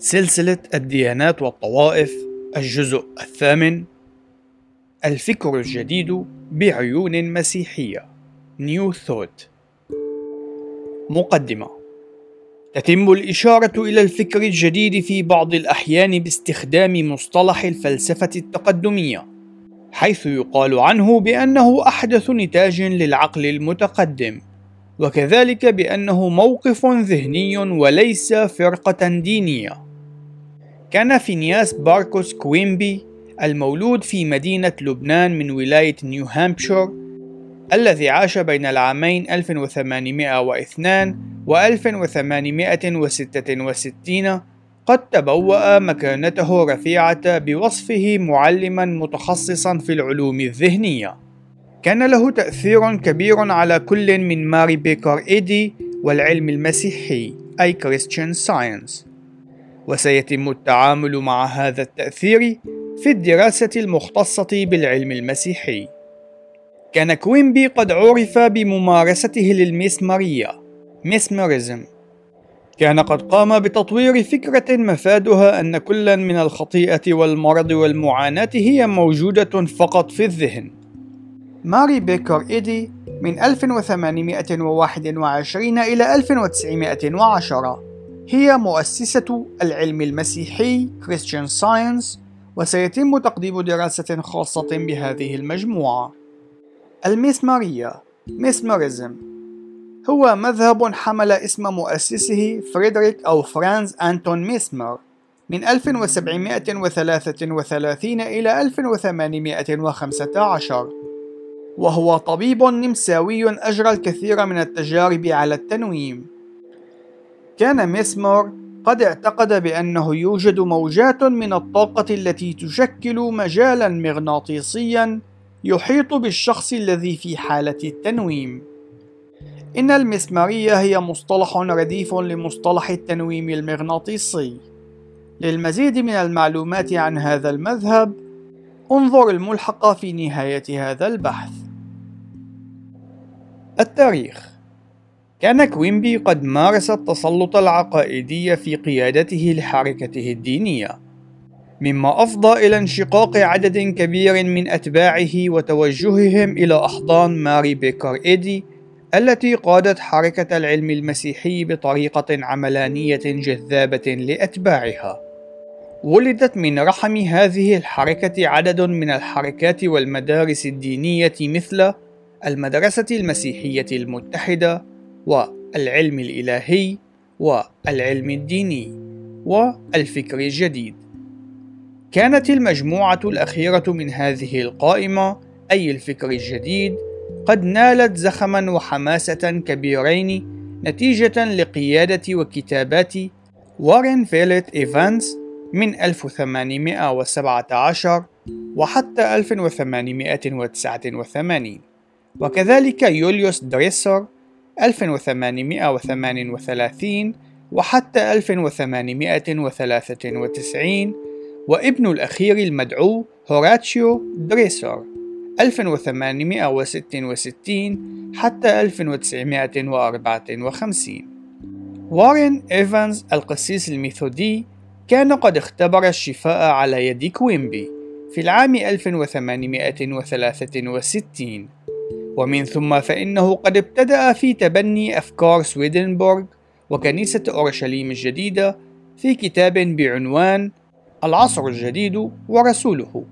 سلسلة الديانات والطوائف الجزء الثامن الفكر الجديد بعيون مسيحية نيو ثوت. مقدمة تتم الإشارة إلى الفكر الجديد في بعض الأحيان باستخدام مصطلح الفلسفة التقدمية حيث يقال عنه بأنه أحدث نتاج للعقل المتقدم وكذلك بأنه موقف ذهني وليس فرقة دينية. كان فينياس باركوس كوينبي المولود في مدينة لبنان من ولاية نيو هامبشير الذي عاش بين العامين 1802 و 1866 قد تبوأ مكانته رفيعة بوصفه معلما متخصصا في العلوم الذهنية. كان له تأثير كبير على كل من ماري بيكر إيدي والعلم المسيحي أي Christian Science وسيتم التعامل مع هذا التأثير في الدراسة المختصة بالعلم المسيحي. كان كوينبي قد عرف بممارسته للميسمارية mesmerism كان قد قام بتطوير فكرة مفادها أن كلا من الخطيئة والمرض والمعاناة هي موجودة فقط في الذهن. ماري بيكر إيدي من 1821 إلى 1910 هي مؤسسة العلم المسيحي Christian Science وسيتم تقديم دراسة خاصة بهذه المجموعة. الميسمارية ميسماريزم هو مذهب حمل اسم مؤسسه فريدريك أو فرانز أنتون ميسمر من 1733 إلى 1815 وهو طبيب نمساوي أجرى الكثير من التجارب على التنويم. كان ميسمور قد اعتقد بأنه يوجد موجات من الطاقة التي تشكل مجالا مغناطيسيا يحيط بالشخص الذي في حالة التنويم. إن المسمارية هي مصطلح رديف لمصطلح التنويم المغناطيسي. للمزيد من المعلومات عن هذا المذهب، انظر الملحق في نهاية هذا البحث. التاريخ كان كوينبي قد مارس التسلط العقائدي في قيادته لحركته الدينية مما أفضى إلى انشقاق عدد كبير من أتباعه وتوجههم إلى أحضان ماري بيكر إيدي التي قادت حركة العلم المسيحي بطريقة عملانية جذابة لأتباعها. ولدت من رحم هذه الحركة عدد من الحركات والمدارس الدينية مثل المدرسة المسيحية المتحدة والعلم الإلهي والعلم الديني والفكر الجديد. كانت المجموعة الأخيرة من هذه القائمة أي الفكر الجديد قد نالت زخما وحماسة كبيرين نتيجة لقيادة وكتابات وارين فيلت إيفانز من 1817 وحتى 1889 وكذلك يوليوس دريسر 1838 وحتى 1893 وابن الأخير المدعو هوراتشيو دريسر 1866 حتى 1954 وارين إيفانز القسيس الميثودي كان قد اختبر الشفاء على يد كوينبي في العام 1863 ومن ثم فإنه قد ابتدأ في تبني أفكار سويدنبورغ وكنيسة أورشليم الجديدة في كتاب بعنوان العصر الجديد ورسوله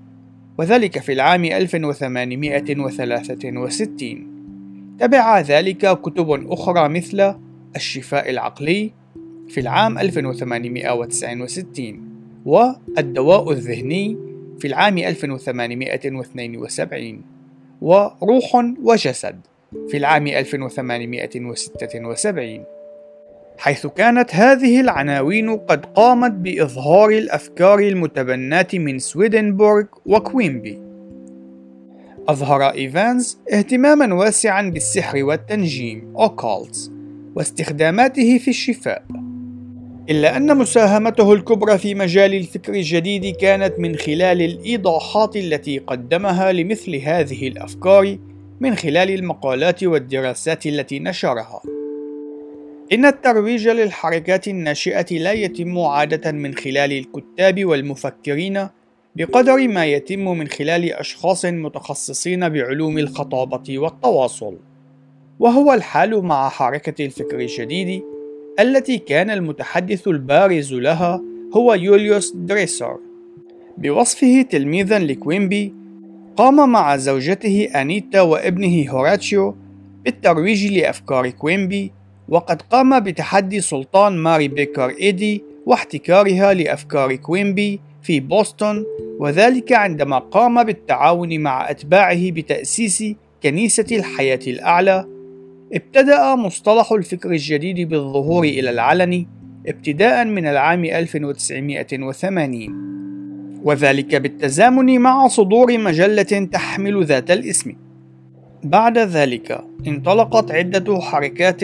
وذلك في العام 1863 تبع ذلك كتب أخرى مثل الشفاء العقلي في العام 1869 والدواء الذهني في العام 1872 وروح وجسد في العام 1876 حيث كانت هذه العناوين قد قامت بإظهار الأفكار المتبناة من سويدنبورغ وكوينبي أظهر إيفانز اهتماما واسعا بالسحر والتنجيم occult واستخداماته في الشفاء. إلا أن مساهمته الكبرى في مجال الفكر الجديد كانت من خلال الإيضاحات التي قدمها لمثل هذه الأفكار من خلال المقالات والدراسات التي نشرها. إن الترويج للحركات الناشئة لا يتم عادة من خلال الكتاب والمفكرين بقدر ما يتم من خلال أشخاص متخصصين بعلوم الخطابة والتواصل وهو الحال مع حركة الفكر الجديد التي كان المتحدث البارز لها هو يوليوس دريسر. بوصفه تلميذا لكوينبي قام مع زوجته أنيتا وابنه هوراتشيو بالترويج لأفكار كوينبي وقد قام بتحدي سلطان ماري بيكر إيدي واحتكارها لأفكار كوينبي في بوسطن وذلك عندما قام بالتعاون مع أتباعه بتأسيس كنيسة الحياة الأعلى ابتدأ مصطلح الفكر الجديد بالظهور إلى العلن ابتداء من العام 1980 وذلك بالتزامن مع صدور مجلة تحمل ذات الاسم. بعد ذلك انطلقت عدة حركات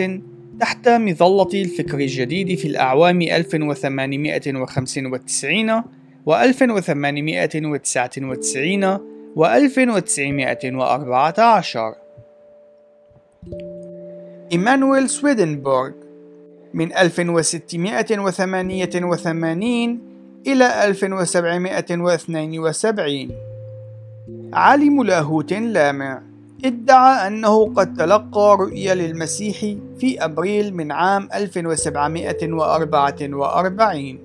تحت مظلة الفكر الجديد في الأعوام 1895 و 1899 و 1914 إيمانويل سويدنبورغ من 1688 إلى 1772 عالم لاهوت لامع ادعى أنه قد تلقى رؤية للمسيح في أبريل من عام 1744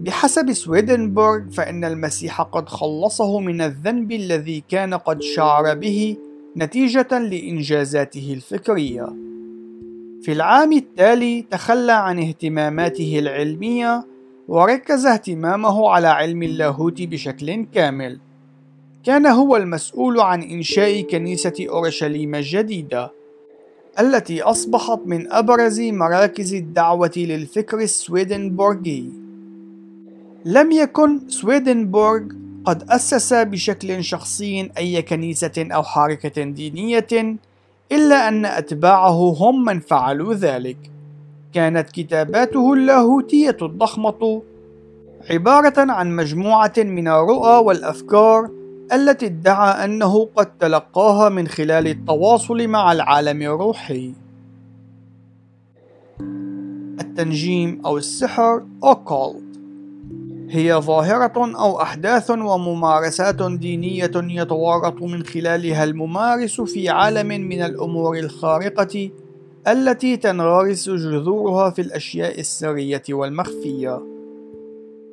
بحسب سويدنبورغ فإن المسيح قد خلصه من الذنب الذي كان قد شعر به نتيجة لإنجازاته الفكرية. في العام التالي تخلى عن اهتماماته العلمية وركز اهتمامه على علم اللاهوت بشكل كامل. كان هو المسؤول عن إنشاء كنيسة أورشليم الجديدة، التي أصبحت من أبرز مراكز الدعوة للفكر السويدنبورغي. لم يكن سويدنبورغ قد أسس بشكل شخصي أي كنيسة أو حركة دينية إلا أن أتباعه هم من فعلوا ذلك. كانت كتاباته اللاهوتية الضخمة عبارة عن مجموعة من الرؤى والأفكار التي ادعى أنه قد تلقاها من خلال التواصل مع العالم الروحي. التنجيم أو السحر occult هي ظاهرة أو أحداث وممارسات دينية يتورط من خلالها الممارس في عالم من الأمور الخارقة التي تنغرس جذورها في الأشياء السرية والمخفية.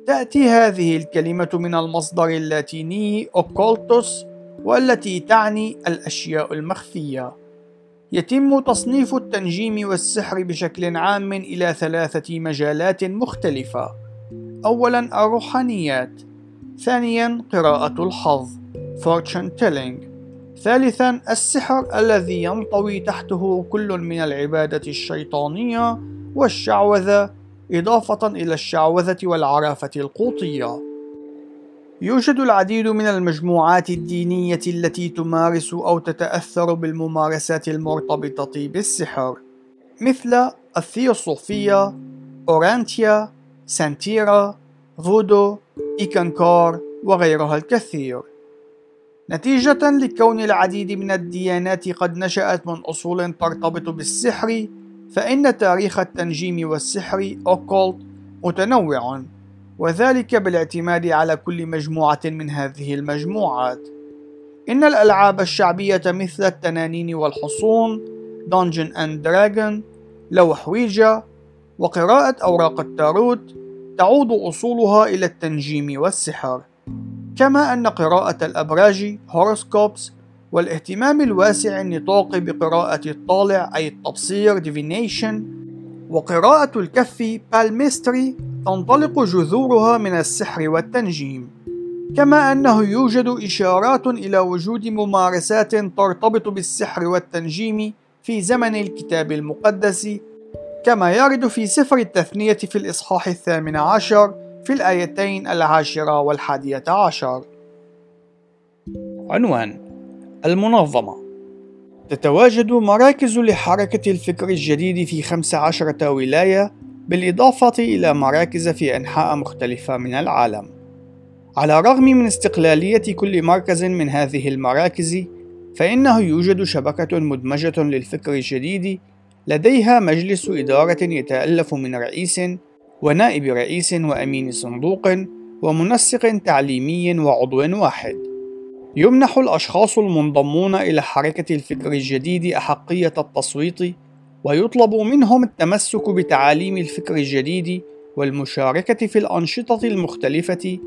تأتي هذه الكلمة من المصدر اللاتيني occultus والتي تعني الأشياء المخفية. يتم تصنيف التنجيم والسحر بشكل عام إلى ثلاثة مجالات مختلفة. أولا الروحانيات ثانيا قراءة الحظ fortune telling. ثالثا السحر الذي ينطوي تحته كل من العبادة الشيطانية والشعوذة إضافة إلى الشعوذة والعرافة القوطية. يوجد العديد من المجموعات الدينية التي تمارس أو تتأثر بالممارسات المرتبطة بالسحر مثل الثيوصوفية، أورانتيا، سانتيرا، فودو، إيكانكار وغيرها الكثير. نتيجة لكون العديد من الديانات قد نشأت من أصول ترتبط بالسحر، فإن تاريخ التنجيم والسحر occult متنوع، وذلك بالاعتماد على كل مجموعة من هذه المجموعات. إن الألعاب الشعبية مثل التنانين والحصون، Dungeon and Dragon، لوح ويجا، وقراءة أوراق التاروت تعود أصولها إلى التنجيم والسحر كما أن قراءة الأبراج horoscopes والاهتمام الواسع النطاق بقراءة الطالع أي التبصير divination وقراءة الكف palmistry تنطلق جذورها من السحر والتنجيم. كما أنه يوجد إشارات إلى وجود ممارسات ترتبط بالسحر والتنجيم في زمن الكتاب المقدس كما يرد في سفر التثنية في الإصحاح الثامن عشر في الآيتين العاشرة والحادية عشر. عنوان المنظمة تتواجد مراكز لحركة الفكر الجديد في خمس عشرة ولاية بالإضافة إلى مراكز في أنحاء مختلفة من العالم. على الرغم من استقلالية كل مركز من هذه المراكز، فإنه يوجد شبكة مدمجة للفكر الجديد لديها مجلس إدارة يتألف من رئيس ونائب رئيس وأمين صندوق ومنسق تعليمي وعضو واحد. يمنح الأشخاص المنضمون إلى حركة الفكر الجديد أحقية التصويت، ويطلب منهم التمسك بتعاليم الفكر الجديد والمشاركة في الأنشطة المختلفة،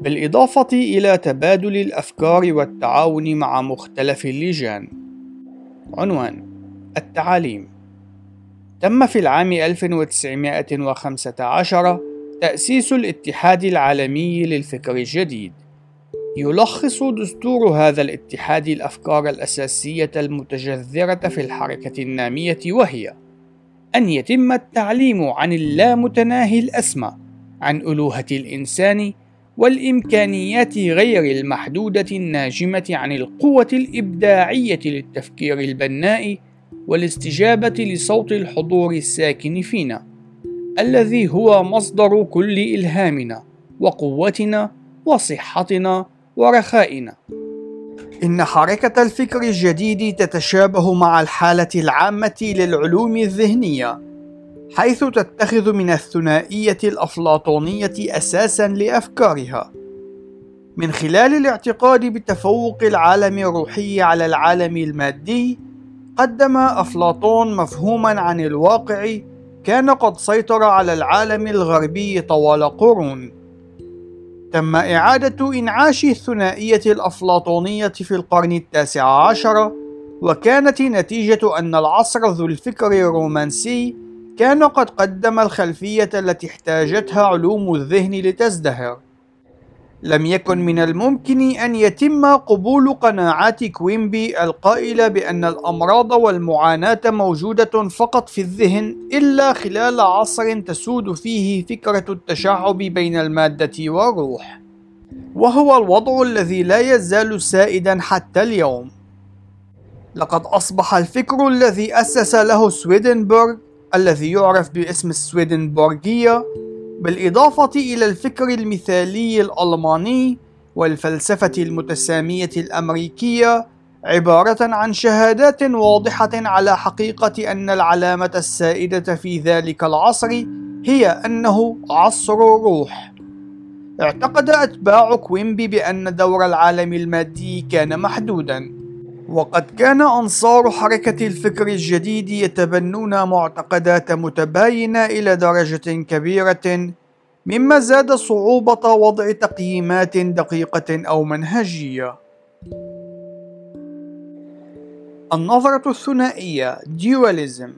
بالإضافة إلى تبادل الأفكار والتعاون مع مختلف اللجان. عنوان: التعاليم تم في العام 1915 تأسيس الاتحاد العالمي للفكر الجديد. يلخص دستور هذا الاتحاد الأفكار الأساسية المتجذرة في الحركة النامية وهي أن يتم التعليم عن اللامتناهي الأسمى عن ألوهة الإنسان والإمكانيات غير المحدودة الناجمة عن القوة الإبداعية للتفكير البناء والاستجابة لصوت الحضور الساكن فينا الذي هو مصدر كل إلهامنا وقوتنا وصحتنا ورخائنا. إن حركة الفكر الجديد تتشابه مع الحالة العامة للعلوم الذهنية حيث تتخذ من الثنائية الأفلاطونية أساسا لأفكارها. من خلال الاعتقاد بتفوق العالم الروحي على العالم المادي قدم أفلاطون مفهوما عن الواقع كان قد سيطر على العالم الغربي طوال قرون. تم إعادة إنعاش الثنائية الأفلاطونية في القرن التاسع عشر وكانت نتيجة أن العصر ذو الفكر الرومانسي كان قد قدم الخلفية التي احتاجتها علوم الذهن لتزدهر. لم يكن من الممكن أن يتم قبول قناعات كوينبي القائلة بأن الأمراض والمعاناة موجودة فقط في الذهن إلا خلال عصر تسود فيه فكرة التشعب بين المادة والروح. وهو الوضع الذي لا يزال سائدا حتى اليوم. لقد أصبح الفكر الذي أسس له سويدنبرغ الذي يعرف باسم السويدنبورغية بالإضافة إلى الفكر المثالي الألماني والفلسفة المتسامية الأمريكية عبارة عن شهادات واضحة على حقيقة أن العلامة السائدة في ذلك العصر هي أنه عصر الروح. اعتقد أتباع كوينبي بأن دور العالم المادي كان محدودًا، وقد كان أنصار حركة الفكر الجديد يتبنون معتقدات متباينة إلى درجة كبيرة مما زاد صعوبة وضع تقييمات دقيقة أو منهجية. النظرة الثنائية dualism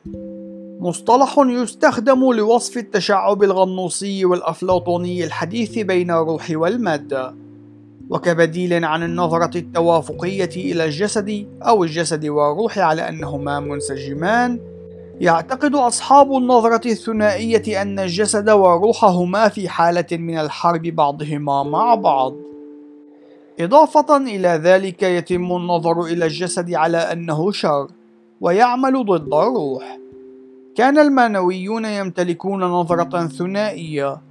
مصطلح يستخدم لوصف التشعب الغنوصي والأفلاطوني الحديث بين الروح والمادة. وكبديل عن النظرة التوافقية إلى الجسد أو الجسد والروح على أنهما منسجمان يعتقد أصحاب النظرة الثنائية أن الجسد والروح هما في حالة من الحرب بعضهما مع بعض. إضافة إلى ذلك يتم النظر إلى الجسد على أنه شر ويعمل ضد الروح. كان المانويون يمتلكون نظرة ثنائية.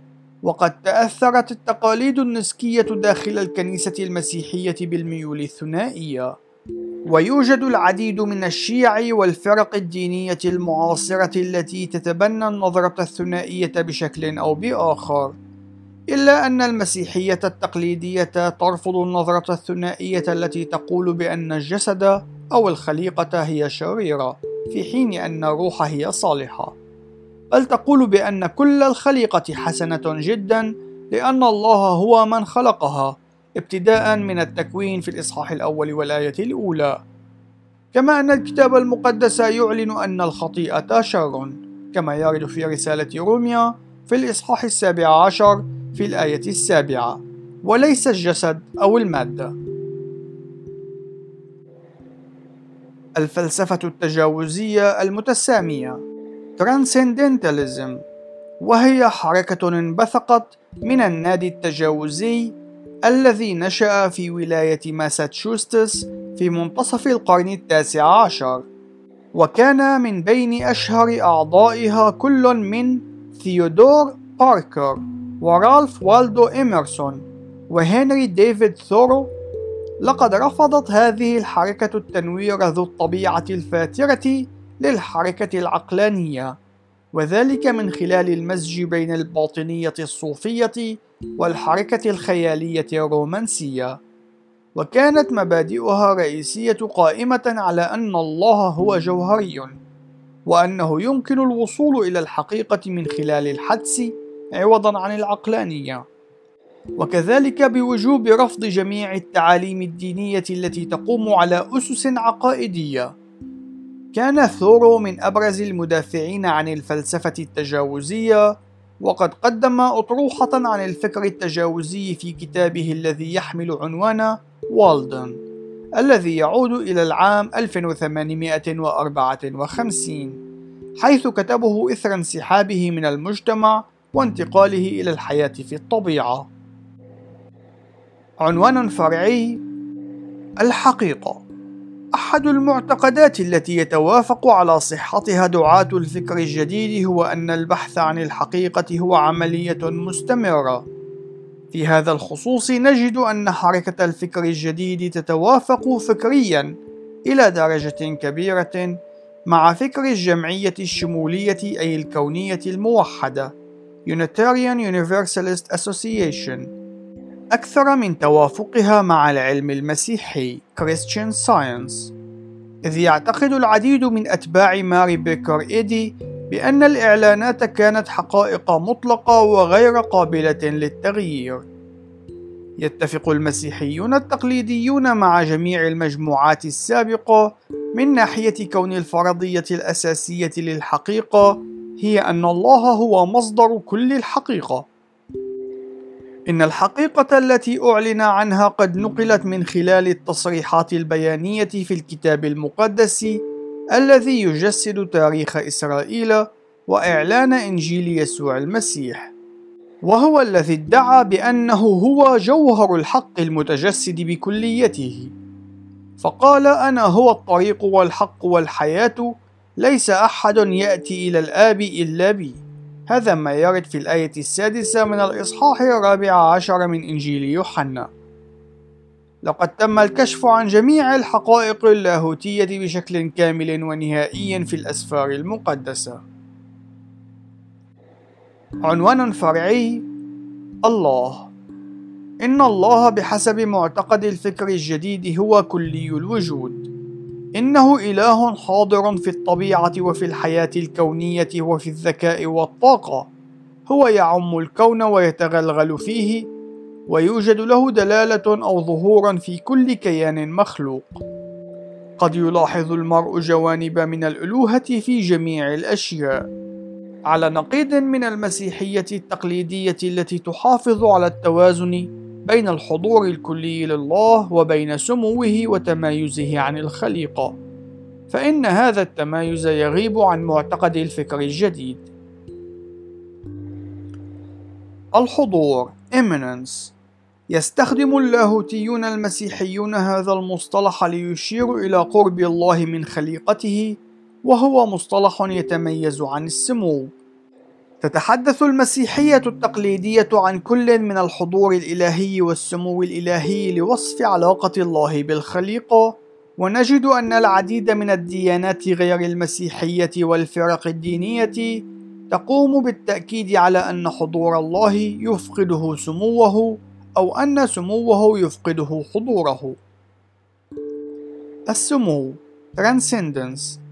وقد تأثرت التقاليد النسكية داخل الكنيسة المسيحية بالميول الثنائية. ويوجد العديد من الشيع والفرق الدينية المعاصرة التي تتبنى النظرة الثنائية بشكل أو بآخر. إلا أن المسيحية التقليدية ترفض النظرة الثنائية التي تقول بأن الجسد أو الخليقة هي شريرة في حين أن الروح هي صالحة. بل تقول بأن كل الخليقة حسنة جدا لأن الله هو من خلقها ابتداء من التكوين في الإصحاح الأول والآية الأولى. كما أن الكتاب المقدس يعلن أن الخطيئة شر كما يرد في رسالة روميا في الإصحاح السابع عشر في الآية السابعة وليس الجسد أو المادة. الفلسفة التجاوزية المتسامية. transcendentalism وهي حركة انبثقت من النادي التجاوزي الذي نشأ في ولاية ماساتشوستس في منتصف القرن التاسع عشر وكان من بين أشهر أعضائها كل من ثيودور باركر ورالف والدو إيمرسون وهنري ديفيد ثورو. لقد رفضت هذه الحركة التنوير ذو الطبيعة الفاترة للحركة العقلانية وذلك من خلال المزج بين الباطنية الصوفية والحركة الخيالية الرومانسية. وكانت مبادئها رئيسية قائمة على أن الله هو جوهري وأنه يمكن الوصول إلى الحقيقة من خلال الحدس عوضا عن العقلانية. وكذلك بوجوب رفض جميع التعاليم الدينية التي تقوم على أسس عقائدية. كان ثورو من أبرز المدافعين عن الفلسفة التجاوزية وقد قدم أطروحة عن الفكر التجاوزي في كتابه الذي يحمل عنوان والدن الذي يعود إلى العام 1854 حيث كتبه إثر انسحابه من المجتمع وانتقاله إلى الحياة في الطبيعة. عنوان فرعي الحقيقة أحد المعتقدات التي يتوافق على صحتها دعاة الفكر الجديد هو أن البحث عن الحقيقة هو عملية مستمرة. في هذا الخصوص نجد أن حركة الفكر الجديد تتوافق فكريًا إلى درجة كبيرة مع فكر الجمعية الشمولية أي الكونية الموحدة Unitarian Universalist Association أكثر من توافقها مع العلم المسيحي Christian Science إذ يعتقد العديد من أتباع ماري بيكر إيدي بأن الإعلانات كانت حقائق مطلقة وغير قابلة للتغيير يتفق المسيحيون التقليديون مع جميع المجموعات السابقة من ناحية كون الفرضية الأساسية للحقيقة هي أن الله هو مصدر كل الحقيقة. إن الحقيقة التي أعلن عنها قد نقلت من خلال التصريحات البيانية في الكتاب المقدس الذي يجسد تاريخ إسرائيل وإعلان إنجيل يسوع المسيح. وهو الذي ادعى بأنه هو جوهر الحق المتجسد بكليته. فقال: أنا هو الطريق والحق والحياة ليس أحد يأتي إلى الآب إلا بي هذا ما يرد في الآية السادسة من الإصحاح الرابع عشر من إنجيل يوحنا. لقد تم الكشف عن جميع الحقائق اللاهوتية بشكل كامل ونهائي في الأسفار المقدسة. عنوان فرعي الله. إن الله بحسب معتقد الفكر الجديد هو كلي الوجود. إنه إله حاضر في الطبيعة وفي الحياة الكونية وفي الذكاء والطاقة. هو يعم الكون ويتغلغل فيه ويوجد له دلالة أو ظهورا في كل كيان مخلوق. قد يلاحظ المرء جوانب من الألوهة في جميع الأشياء. على نقيض من المسيحية التقليدية التي تحافظ على التوازن بين الحضور الكلي لله وبين سموه وتمايزه عن الخليقة فإن هذا التمايز يغيب عن معتقد الفكر الجديد. الحضور immanence يستخدم اللاهوتيون المسيحيون هذا المصطلح ليشير إلى قرب الله من خليقته وهو مصطلح يتميز عن السمو. تتحدث المسيحية التقليدية عن كل من الحضور الإلهي والسمو الإلهي لوصف علاقة الله بالخليقة، ونجد أن العديد من الديانات غير المسيحية والفرق الدينية تقوم بالتأكيد على أن حضور الله يفقده سموه أو أن سموه يفقده حضوره. السمو Transcendence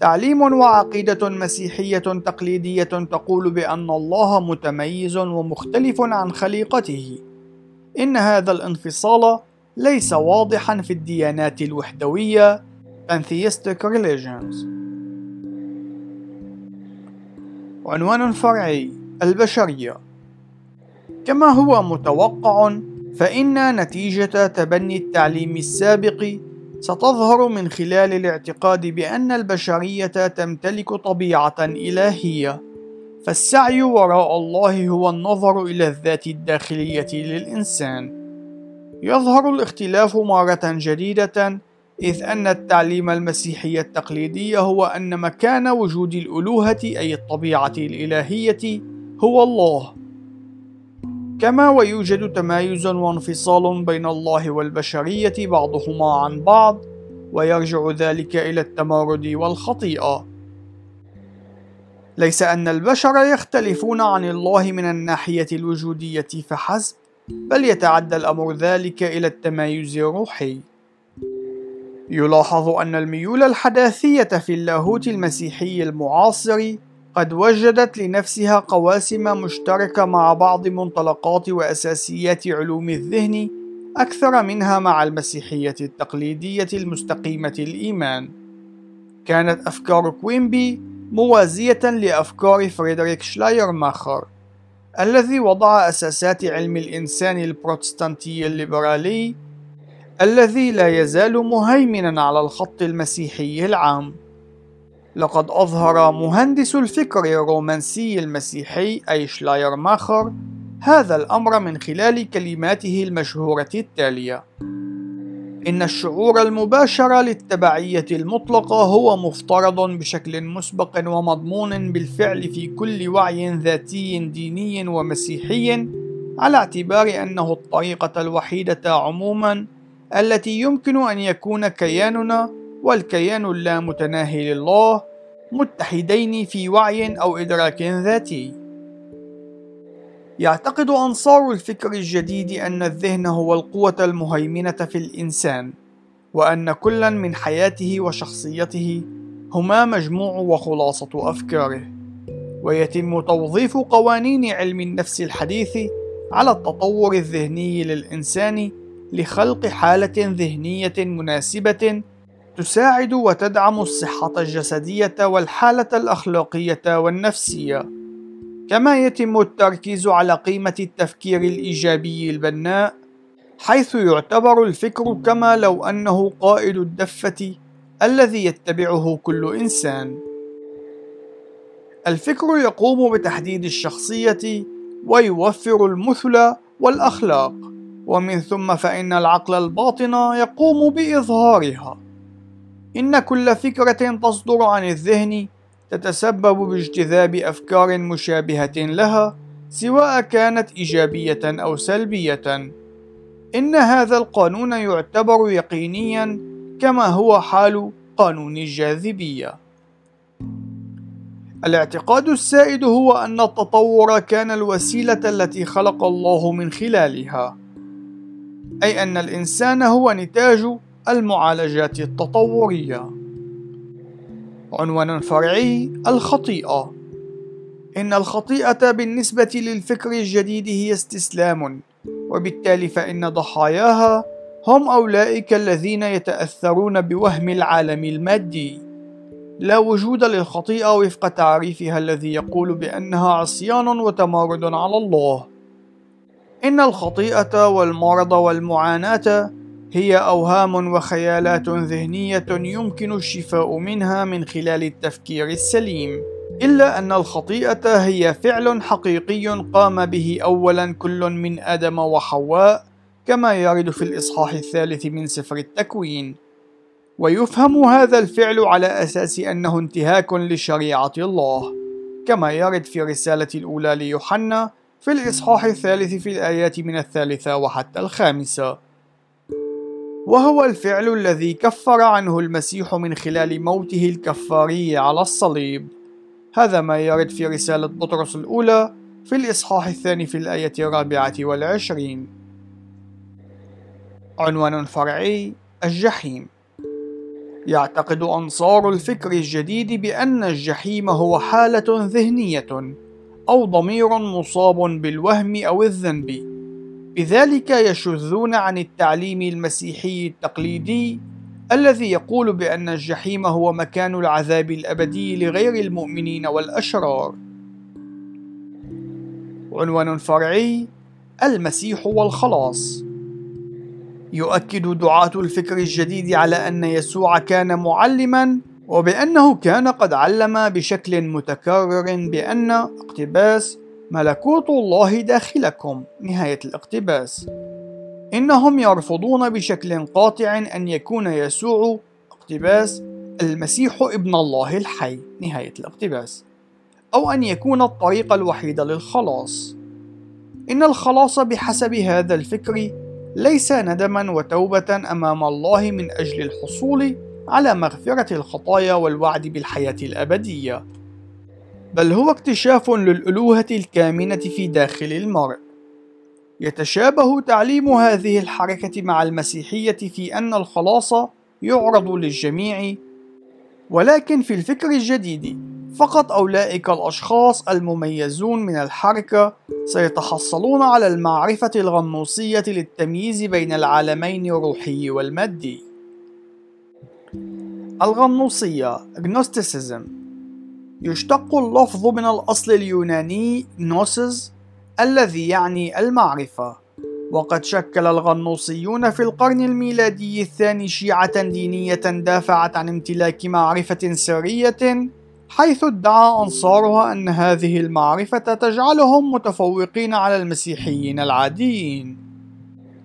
تعليم وعقيدة مسيحية تقليدية تقول بأن الله متميز ومختلف عن خليقته. إن هذا الانفصال ليس واضحا في الديانات الوحدوية Pantheistic Religions. عنوان فرعي البشرية كما هو متوقع فإن نتيجة تبني التعليم السابق ستظهر من خلال الاعتقاد بأن البشرية تمتلك طبيعة إلهية، فالسعي وراء الله هو النظر إلى الذات الداخلية للإنسان. يظهر الاختلاف مرة جديدة إذ أن التعليم المسيحي التقليدي هو أن مكان وجود الألوهة أي الطبيعة الإلهية هو الله كما ويوجد تمايز وانفصال بين الله والبشرية بعضهما عن بعض ويرجع ذلك إلى التمرد والخطيئة. ليس أن البشر يختلفون عن الله من الناحية الوجودية فحسب بل يتعدى الأمر ذلك إلى التمايز الروحي. يلاحظ أن الميول الحداثية في اللاهوت المسيحي المعاصر قد وجدت لنفسها قواسم مشتركة مع بعض منطلقات وأساسيات علوم الذهن أكثر منها مع المسيحية التقليدية المستقيمة الإيمان. كانت أفكار كوينبي موازية لأفكار فريدريك شلايرماخر الذي وضع أساسات علم الإنسان البروتستانتي الليبرالي الذي لا يزال مهيمنا على الخط المسيحي العام لقد أظهر مهندس الفكر الرومانسي المسيحي أي شلايرماخر هذا الأمر من خلال كلماته المشهورة التالية. إن الشعور المباشر للتبعية المطلقة هو مفترض بشكل مسبق ومضمون بالفعل في كل وعي ذاتي ديني ومسيحي على اعتبار أنه الطريقة الوحيدة عموما التي يمكن أن يكون كياننا والكيان اللامتناهي لله متحدين في وعي أو إدراك ذاتي. يعتقد أنصار الفكر الجديد أن الذهن هو القوة المهيمنة في الإنسان، وأن كلا من حياته وشخصيته هما مجموع وخلاصة أفكاره. ويتم توظيف قوانين علم النفس الحديث على التطور الذهني للإنسان لخلق حالة ذهنية مناسبة تساعد وتدعم الصحة الجسدية والحالة الأخلاقية والنفسية، كما يتم التركيز على قيمة التفكير الإيجابي البناء، حيث يعتبر الفكر كما لو أنه قائد الدفة الذي يتبعه كل إنسان. الفكر يقوم بتحديد الشخصية ويوفر المثل والأخلاق، ومن ثم فإن العقل الباطن يقوم بإظهارها. إن كل فكرة تصدر عن الذهن تتسبب باجتذاب أفكار مشابهة لها سواء كانت إيجابية أو سلبية. إن هذا القانون يعتبر يقينيا كما هو حال قانون الجاذبية. الاعتقاد السائد هو أن التطور كان الوسيلة التي خلق الله من خلالها، أي أن الإنسان هو نتاج المعالجات التطورية. عنوان فرعي الخطيئة. إن الخطيئة بالنسبة للفكر الجديد هي استسلام وبالتالي فإن ضحاياها هم أولئك الذين يتأثرون بوهم العالم المادي. لا وجود للخطيئة وفق تعريفها الذي يقول بأنها عصيان وتمارد على الله. إن الخطيئة والمرض والمعاناة هي أوهام وخيالات ذهنية يمكن الشفاء منها من خلال التفكير السليم، إلا أن الخطيئة هي فعل حقيقي قام به أولا كل من آدم وحواء، كما يرد في الإصحاح الثالث من سفر التكوين. ويفهم هذا الفعل على أساس أنه انتهاك لشريعة الله، كما يرد في رسالة الأولى ليوحنا في الإصحاح الثالث في الآيات من الثالثة وحتى الخامسة. وهو الفعل الذي كفر عنه المسيح من خلال موته الكفاري على الصليب. هذا ما يرد في رسالة بطرس الأولى في الإصحاح الثاني في الآية الرابعة والعشرين. عنوان فرعي الجحيم. يعتقد أنصار الفكر الجديد بأن الجحيم هو حالة ذهنية أو ضمير مصاب بالوهم أو الذنب. بذلك يشذون عن التعليم المسيحي التقليدي الذي يقول بأن الجحيم هو مكان العذاب الأبدي لغير المؤمنين والأشرار. عنوان فرعي المسيح والخلاص يؤكد دعاة الفكر الجديد على أن يسوع كان معلما وبأنه كان قد علم بشكل متكرر بأن اقتباس ملكوت الله داخلكم. نهاية الاقتباس. إنهم يرفضون بشكل قاطع أن يكون يسوع اقتباس المسيح ابن الله الحي. نهاية الاقتباس. أو أن يكون الطريق الوحيد للخلاص. إن الخلاص بحسب هذا الفكر ليس ندما وتوبة أمام الله من أجل الحصول على مغفرة الخطايا والوعد بالحياة الأبدية. بل هو اكتشاف للألوهة الكامنة في داخل المرء يتشابه تعليم هذه الحركة مع المسيحية في أن الخلاص يعرض للجميع ولكن في الفكر الجديد فقط أولئك الأشخاص المميزون من الحركة سيتحصلون على المعرفة الغنوصية للتمييز بين العالمين الروحي والمادي. الغنوصية Gnosticism يشتق اللفظ من الأصل اليوناني gnosis الذي يعني المعرفة. وقد شكل الغنوصيون في القرن الميلادي الثاني شيعة دينية دافعت عن امتلاك معرفة سرية حيث ادعى أنصارها أن هذه المعرفة تجعلهم متفوقين على المسيحيين العاديين.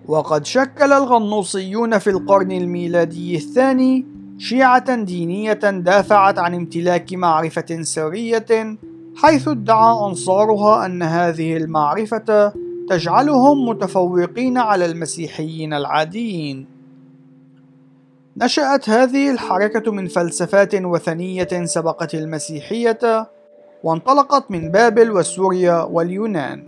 وقد شكل الغنوصيون في القرن الميلادي الثاني شيعة دينية دافعت عن امتلاك معرفة سرية حيث ادعى أنصارها أن هذه المعرفة تجعلهم متفوقين على المسيحيين العاديين. نشأت هذه الحركة من فلسفات وثنية سبقت المسيحية وانطلقت من بابل وسوريا واليونان.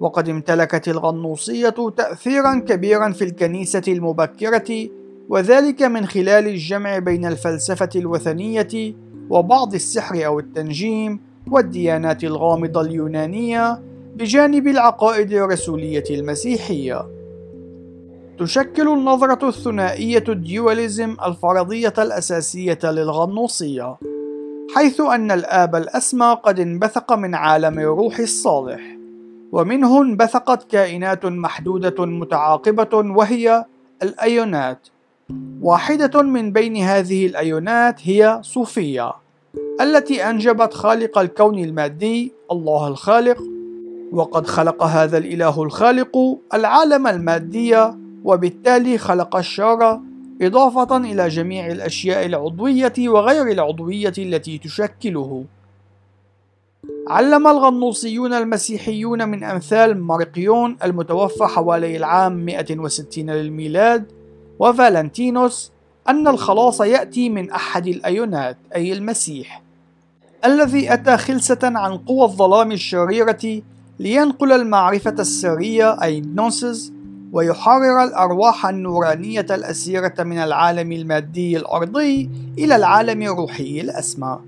وقد امتلكت الغنوصية تأثيرا كبيرا في الكنيسة المبكرة وذلك من خلال الجمع بين الفلسفة الوثنية وبعض السحر أو التنجيم والديانات الغامضة اليونانية بجانب العقائد الرسولية المسيحية. تشكل النظرة الثنائية الديواليزم الفرضية الأساسية للغنوصية، حيث أن الآب الأسمى قد انبثق من عالم الروح الصالح، ومنه انبثقت كائنات محدودة متعاقبة وهي الأيونات. واحدة من بين هذه الأيونات هي صوفيا، التي أنجبت خالق الكون المادي الله الخالق وقد خلق هذا الإله الخالق العالم المادي وبالتالي خلق الشر إضافة إلى جميع الأشياء العضوية وغير العضوية التي تشكله. علم الغنوصيون المسيحيون من أمثال مارقيون المتوفى حوالي العام 160 للميلاد وفالنتينوس أن الخلاص يأتي من أحد الأيونات أي المسيح الذي أتى خلسة عن قوى الظلام الشريرة لينقل المعرفة السرية أي نونسز ويحرر الأرواح النورانية الأسيرة من العالم المادي الأرضي إلى العالم الروحي الأسمى.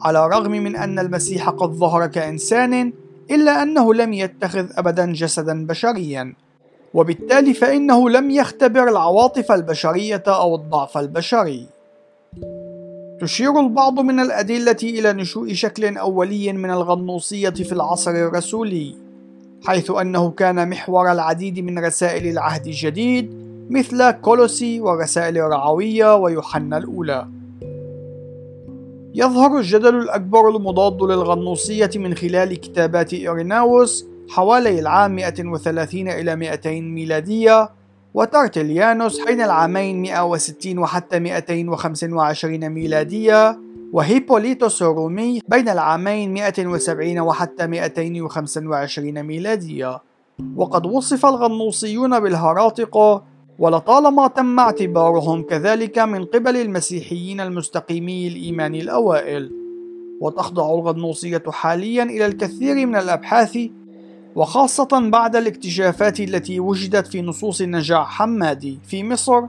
على الرغم من أن المسيح قد ظهر كإنسان إلا أنه لم يتخذ أبدا جسدا بشريا. وبالتالي فإنه لم يختبر العواطف البشرية أو الضعف البشري. تشير البعض من الأدلة إلى نشوء شكل أولي من الغنوصية في العصر الرسولي حيث أنه كان محور العديد من رسائل العهد الجديد مثل كولوسي ورسائل الرعوية ويوحنا الأولى. يظهر الجدل الأكبر المضاد للغنوصية من خلال كتابات إيريناوس حوالي العام 130 إلى 200 ميلادية وترتليانوس بين العامين 160 وحتى 225 ميلادية وهيبوليتوس الرومي بين العامين 170 وحتى 225 ميلادية. وقد وصف الغنوصيون بالهراطقة ولطالما تم اعتبارهم كذلك من قبل المسيحيين المستقيمي الإيمان الأوائل. وتخضع الغنوصية حاليا إلى الكثير من الأبحاث وخاصة بعد الاكتشافات التي وجدت في نصوص النجاح حمادي في مصر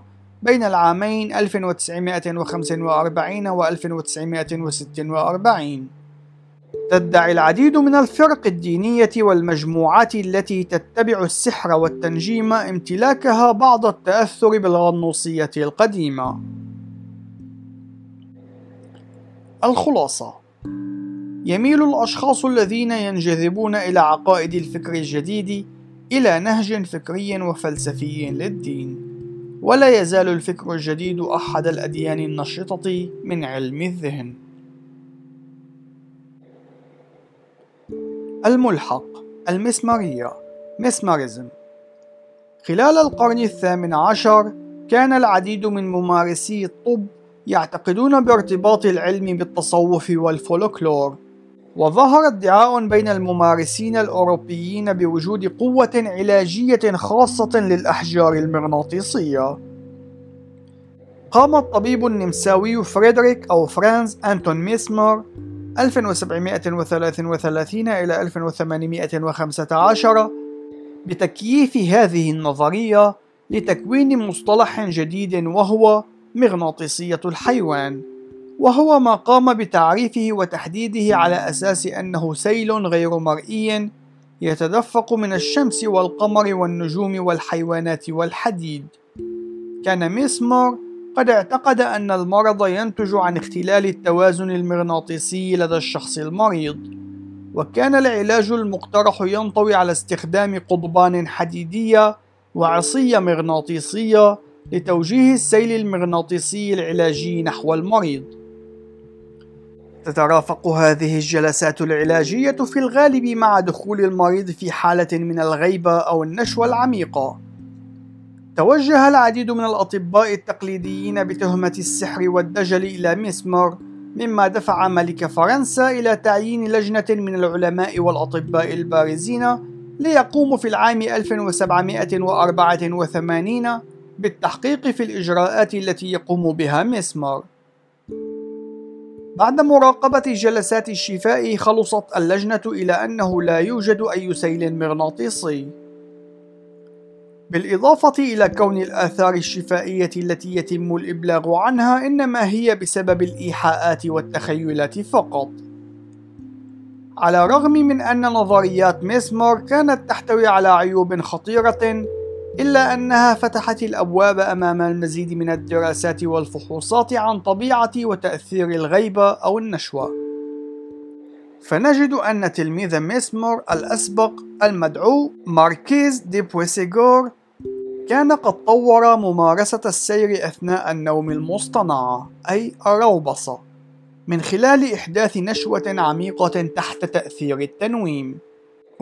بين العامين 1945 و 1946 تدعي العديد من الفرق الدينية والمجموعات التي تتبع السحر والتنجيم امتلاكها بعض التأثر بالغنوصية القديمة. الخلاصة يميل الأشخاص الذين ينجذبون إلى عقائد الفكر الجديد إلى نهج فكري وفلسفي للدين. ولا يزال الفكر الجديد أحد الأديان النشطة من علم الذهن. الملحق المسمارية مسماريزم. خلال القرن الثامن عشر كان العديد من ممارسي الطب يعتقدون بارتباط العلم بالتصوف والفولكلور. وظهر ادعاء بين الممارسين الأوروبيين بوجود قوة علاجية خاصة للأحجار المغناطيسية. قام الطبيب النمساوي فريدريك أو فرانز أنتون ميسمر 1733 إلى 1815 بتكييف هذه النظرية لتكوين مصطلح جديد وهو مغناطيسية الحيوان وهو ما قام بتعريفه وتحديده على أساس أنه سيل غير مرئي يتدفق من الشمس والقمر والنجوم والحيوانات والحديد. كان ميسمر قد اعتقد أن المرض ينتج عن اختلال التوازن المغناطيسي لدى الشخص المريض وكان العلاج المقترح ينطوي على استخدام قضبان حديدية وعصية مغناطيسية لتوجيه السيل المغناطيسي العلاجي نحو المريض. تترافق هذه الجلسات العلاجية في الغالب مع دخول المريض في حالة من الغيبة أو النشوة العميقة. توجه العديد من الأطباء التقليديين بتهمة السحر والدجل إلى ميسمر، مما دفع ملك فرنسا إلى تعيين لجنة من العلماء والأطباء البارزين ليقوموا في العام 1784 بالتحقيق في الإجراءات التي يقوم بها ميسمر. بعد مراقبة جلسات الشفاء خلصت اللجنة إلى أنه لا يوجد أي سيل مغناطيسي بالإضافة إلى كون الآثار الشفائية التي يتم الإبلاغ عنها إنما هي بسبب الإيحاءات والتخيلات فقط. على الرغم من أن نظريات ميسمر كانت تحتوي على عيوب خطيرة إلا أنها فتحت الأبواب أمام المزيد من الدراسات والفحوصات عن طبيعة وتأثير الغيبة أو النشوة. فنجد أن تلميذ ميسمر الأسبق المدعو ماركيز دي بويسيغور كان قد طور ممارسة السير أثناء النوم المصطنعة أي الروبصة من خلال إحداث نشوة عميقة تحت تأثير التنويم.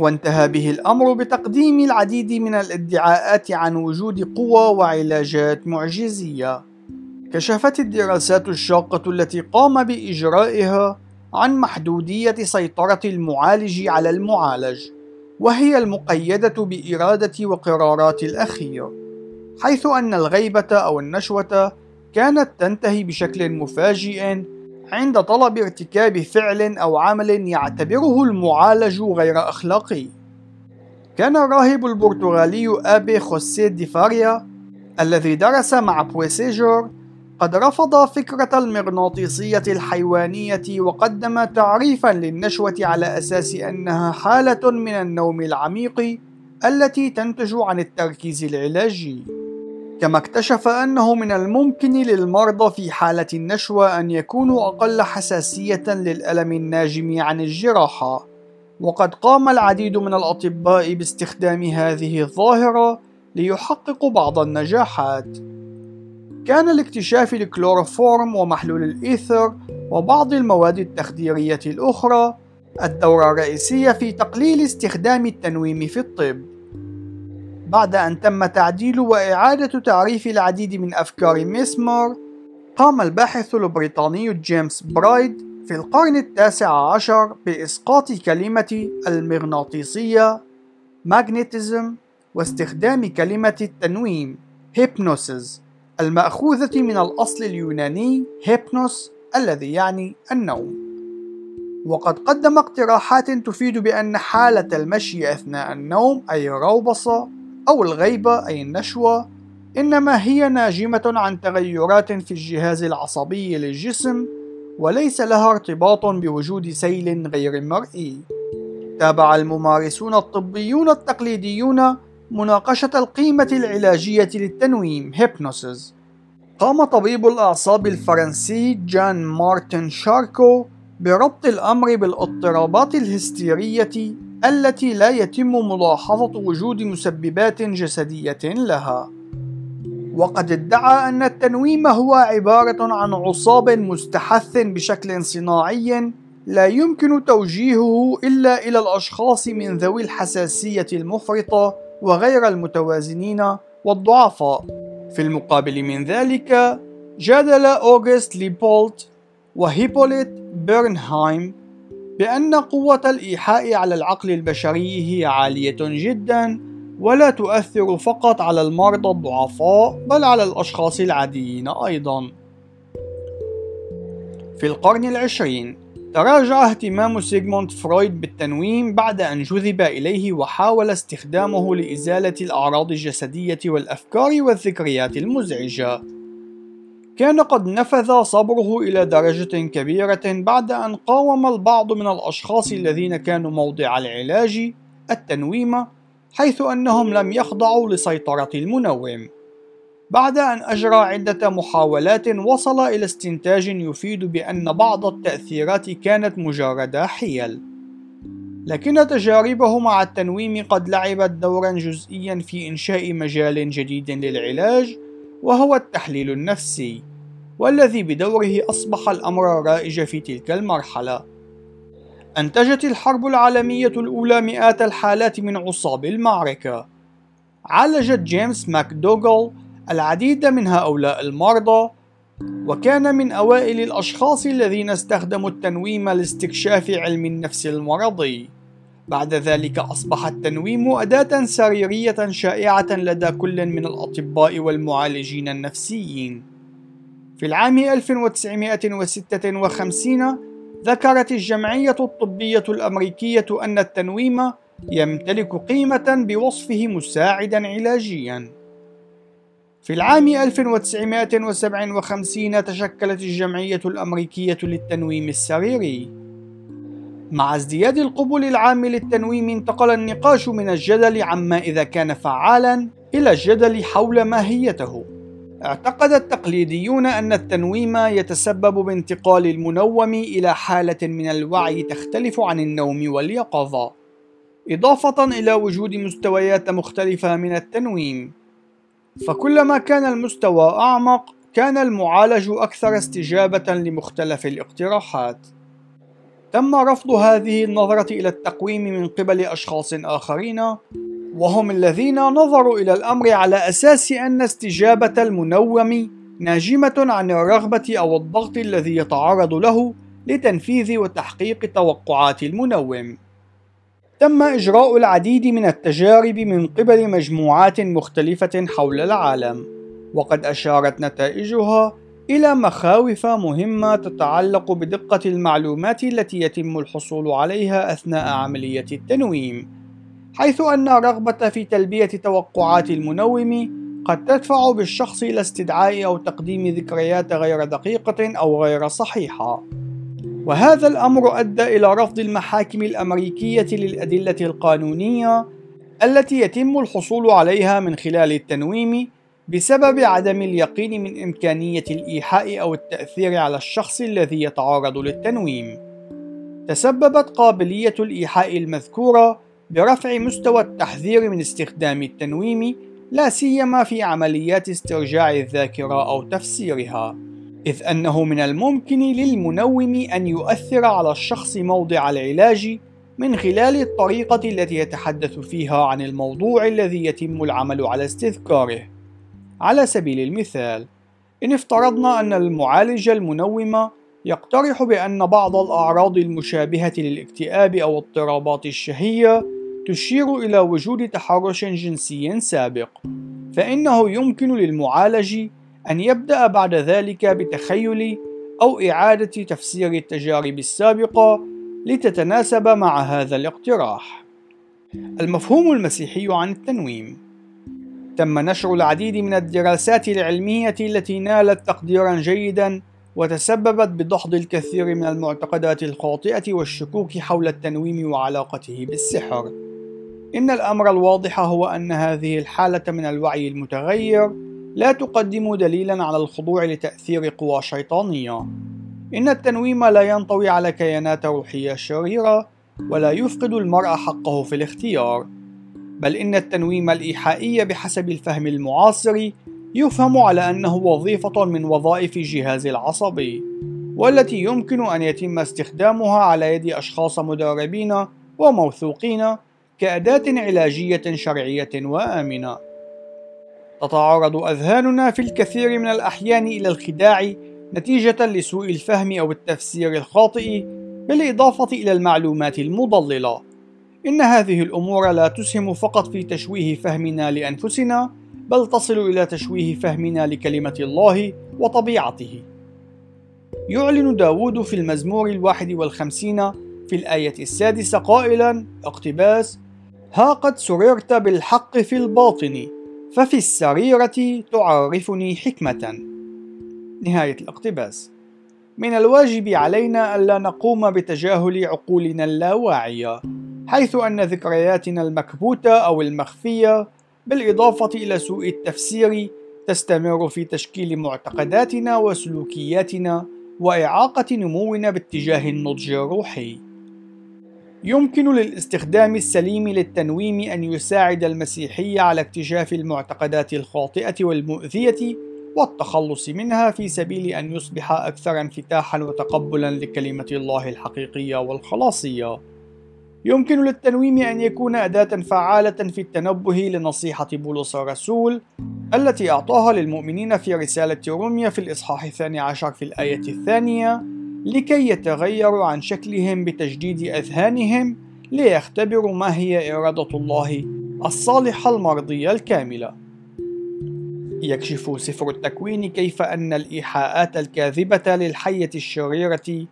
وانتهى به الأمر بتقديم العديد من الادعاءات عن وجود قوى وعلاجات معجزية. كشفت الدراسات الشاقة التي قام بإجرائها عن محدودية سيطرة المعالج على المعالج، وهي المقيدة بإرادة وقرارات الأخير، حيث أن الغيبة أو النشوة كانت تنتهي بشكل مفاجئ عند طلب ارتكاب فعل أو عمل يعتبره المعالج غير أخلاقي. كان الراهب البرتغالي آبي خوسيه دي فاريا الذي درس مع بويسيجور قد رفض فكرة المغناطيسية الحيوانية وقدم تعريفا للنشوة على أساس أنها حالة من النوم العميق التي تنتج عن التركيز العلاجي. كما اكتشف أنه من الممكن للمرضى في حالة النشوة أن يكونوا أقل حساسية للألم الناجم عن الجراحة، وقد قام العديد من الأطباء باستخدام هذه الظاهرة ليحققوا بعض النجاحات. كان لاكتشاف الكلوروفورم ومحلول الإيثر وبعض المواد التخديرية الأخرى الدورة الرئيسية في تقليل استخدام التنويم في الطب. بعد أن تم تعديل وإعادة تعريف العديد من أفكار ميسمر قام الباحث البريطاني جيمس برايد في القرن التاسع عشر بإسقاط كلمة المغناطيسية ماغنيتيزم واستخدام كلمة التنويم هيبنوسيس المأخوذة من الأصل اليوناني هيبنوس الذي يعني النوم. وقد قدم اقتراحات تفيد بأن حالة المشي أثناء النوم أي روبصة أو الغيبة أي النشوة إنما هي ناجمة عن تغيرات في الجهاز العصبي للجسم وليس لها ارتباط بوجود سيل غير مرئي. تابع الممارسون الطبيون التقليديون مناقشة القيمة العلاجية للتنويم hypnosis. قام طبيب الأعصاب الفرنسي جان مارتن شاركو بربط الأمر بالاضطرابات الهستيرية التي لا يتم ملاحظة وجود مسببات جسدية لها. وقد ادعى أن التنويم هو عبارة عن عصاب مستحث بشكل صناعي لا يمكن توجيهه إلا إلى الأشخاص من ذوي الحساسية المفرطة وغير المتوازنين والضعفاء. في المقابل من ذلك، جادل أوغست ليبولت وهيبوليت بيرنهايم بأن قوة الإيحاء على العقل البشري هي عالية جدا ولا تؤثر فقط على المرضى الضعفاء بل على الأشخاص العاديين أيضا في القرن العشرين تراجع اهتمام سيغموند فرويد بالتنويم بعد أن جذب إليه وحاول استخدامه لإزالة الأعراض الجسدية والأفكار والذكريات المزعجة. كان قد نفذ صبره إلى درجة كبيرة بعد أن قاوم البعض من الأشخاص الذين كانوا موضع العلاج التنويم حيث أنهم لم يخضعوا لسيطرة المنوم. بعد أن أجرى عدة محاولات وصل إلى استنتاج يفيد بأن بعض التأثيرات كانت مجرد حيل لكن تجاربه مع التنويم قد لعبت دورا جزئيا في إنشاء مجال جديد للعلاج وهو التحليل النفسي والذي بدوره أصبح الأمر الرائج في تلك المرحلة. أنتجت الحرب العالمية الأولى مئات الحالات من عصاب المعركة. عالجت جيمس ماكدوغل العديد من هؤلاء المرضى وكان من أوائل الأشخاص الذين استخدموا التنويم لاستكشاف علم النفس المرضي. بعد ذلك أصبح التنويم أداة سريرية شائعة لدى كل من الأطباء والمعالجين النفسيين. في العام 1956 ذكرت الجمعية الطبية الأمريكية أن التنويم يمتلك قيمة بوصفه مساعدا علاجيا. في العام 1957 تشكلت الجمعية الأمريكية للتنويم السريري مع ازدياد القبول العام للتنويم انتقل النقاش من الجدل عما إذا كان فعالا إلى الجدل حول ماهيته. اعتقد التقليديون أن التنويم يتسبب بانتقال المنوم إلى حالة من الوعي تختلف عن النوم واليقظة إضافة إلى وجود مستويات مختلفة من التنويم فكلما كان المستوى أعمق كان المعالج أكثر استجابة لمختلف الاقتراحات. تم رفض هذه النظرة إلى التقويم من قبل أشخاص آخرين وهم الذين نظروا إلى الأمر على أساس أن استجابة المنوم ناجمة عن الرغبة أو الضغط الذي يتعرض له لتنفيذ وتحقيق توقعات المنوم. تم إجراء العديد من التجارب من قبل مجموعات مختلفة حول العالم، وقد أشارت نتائجها إلى مخاوف مهمة تتعلق بدقة المعلومات التي يتم الحصول عليها أثناء عملية التنويم، حيث أن الرغبة في تلبية توقعات المنوم قد تدفع بالشخص إلى استدعاء أو تقديم ذكريات غير دقيقة أو غير صحيحة. وهذا الأمر أدى إلى رفض المحاكم الأمريكية للأدلة القانونية التي يتم الحصول عليها من خلال التنويم بسبب عدم اليقين من إمكانية الإيحاء أو التأثير على الشخص الذي يتعرض للتنويم. تسببت قابلية الإيحاء المذكورة برفع مستوى التحذير من استخدام التنويم لا سيما في عمليات استرجاع الذاكرة أو تفسيرها. إذ أنه من الممكن للمنوم أن يؤثر على الشخص موضع العلاج من خلال الطريقة التي يتحدث فيها عن الموضوع الذي يتم العمل على استذكاره. على سبيل المثال، إن افترضنا أن المعالج المنوم يقترح بأن بعض الأعراض المشابهة للاكتئاب أو اضطرابات الشهية تشير إلى وجود تحرش جنسي سابق، فإنه يمكن للمعالج أن يبدأ بعد ذلك بتخيل أو إعادة تفسير التجارب السابقة لتتناسب مع هذا الاقتراح. المفهوم المسيحي عن التنويم تم نشر العديد من الدراسات العلمية التي نالت تقديرا جيدا وتسببت بدحض الكثير من المعتقدات الخاطئة والشكوك حول التنويم وعلاقته بالسحر. إن الأمر الواضح هو أن هذه الحالة من الوعي المتغير لا تقدم دليلا على الخضوع لتأثير قوى شيطانية. إن التنويم لا ينطوي على كيانات روحية شريرة ولا يفقد المرء حقه في الاختيار بل إن التنويم الإيحائي بحسب الفهم المعاصر يفهم على أنه وظيفة من وظائف الجهاز العصبي والتي يمكن أن يتم استخدامها على يد أشخاص مدربين وموثوقين كأداة علاجية شرعية وآمنة. تتعرض أذهاننا في الكثير من الأحيان إلى الخداع نتيجة لسوء الفهم أو التفسير الخاطئ بالإضافة إلى المعلومات المضللة. إن هذه الأمور لا تسهم فقط في تشويه فهمنا لأنفسنا بل تصل إلى تشويه فهمنا لكلمة الله وطبيعته. يعلن داود في المزمور الواحد والخمسين في الآية السادسة قائلا اقتباس ها قد سررت بالحق في الباطن ففي السريرة تعرفني حكمة نهاية الاقتباس من الواجب علينا ألا نقوم بتجاهل عقولنا اللاواعية حيث أن ذكرياتنا المكبوتة أو المخفية بالإضافة إلى سوء التفسير تستمر في تشكيل معتقداتنا وسلوكياتنا وإعاقة نمونا باتجاه النضج الروحي. يمكن للاستخدام السليم للتنويم أن يساعد المسيحية على اكتشاف المعتقدات الخاطئة والمؤذية والتخلص منها في سبيل أن يصبح أكثر انفتاحا وتقبلا لكلمة الله الحقيقية والخلاصية. يمكن للتنويم أن يكون أداة فعالة في التنبه لنصيحة بولس الرسول التي أعطاها للمؤمنين في رسالة روميا في الإصحاح الثاني عشر في الآية الثانية لكي يتغيروا عن شكلهم بتجديد أذهانهم ليختبروا ما هي إرادة الله الصالحة المرضية الكاملة. يكشف سفر التكوين كيف أن الإيحاءات الكاذبة للحية الشريرة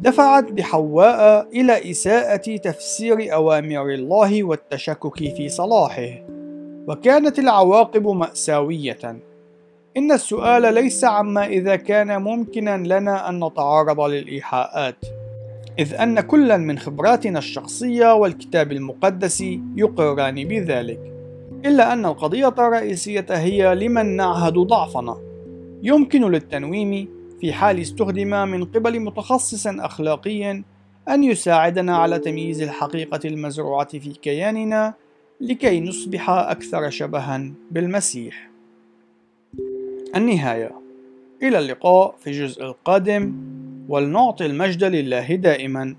دفعت بحواء إلى إساءة تفسير أوامر الله والتشكك في صلاحه، وكانت العواقب مأساوية. إن السؤال ليس عما إذا كان ممكنا لنا أن نتعرض للإيحاءات، إذ أن كلا من خبراتنا الشخصية والكتاب المقدس يقران بذلك، إلا أن القضية الرئيسية هي لمن نعهد ضعفنا. يمكن للتنويم في حال استخدم من قبل متخصص أخلاقي أن يساعدنا على تمييز الحقيقة المزروعة في كياننا لكي نصبح أكثر شبها بالمسيح. النهاية. إلى اللقاء في الجزء القادم ولنعطي المجد لله دائما.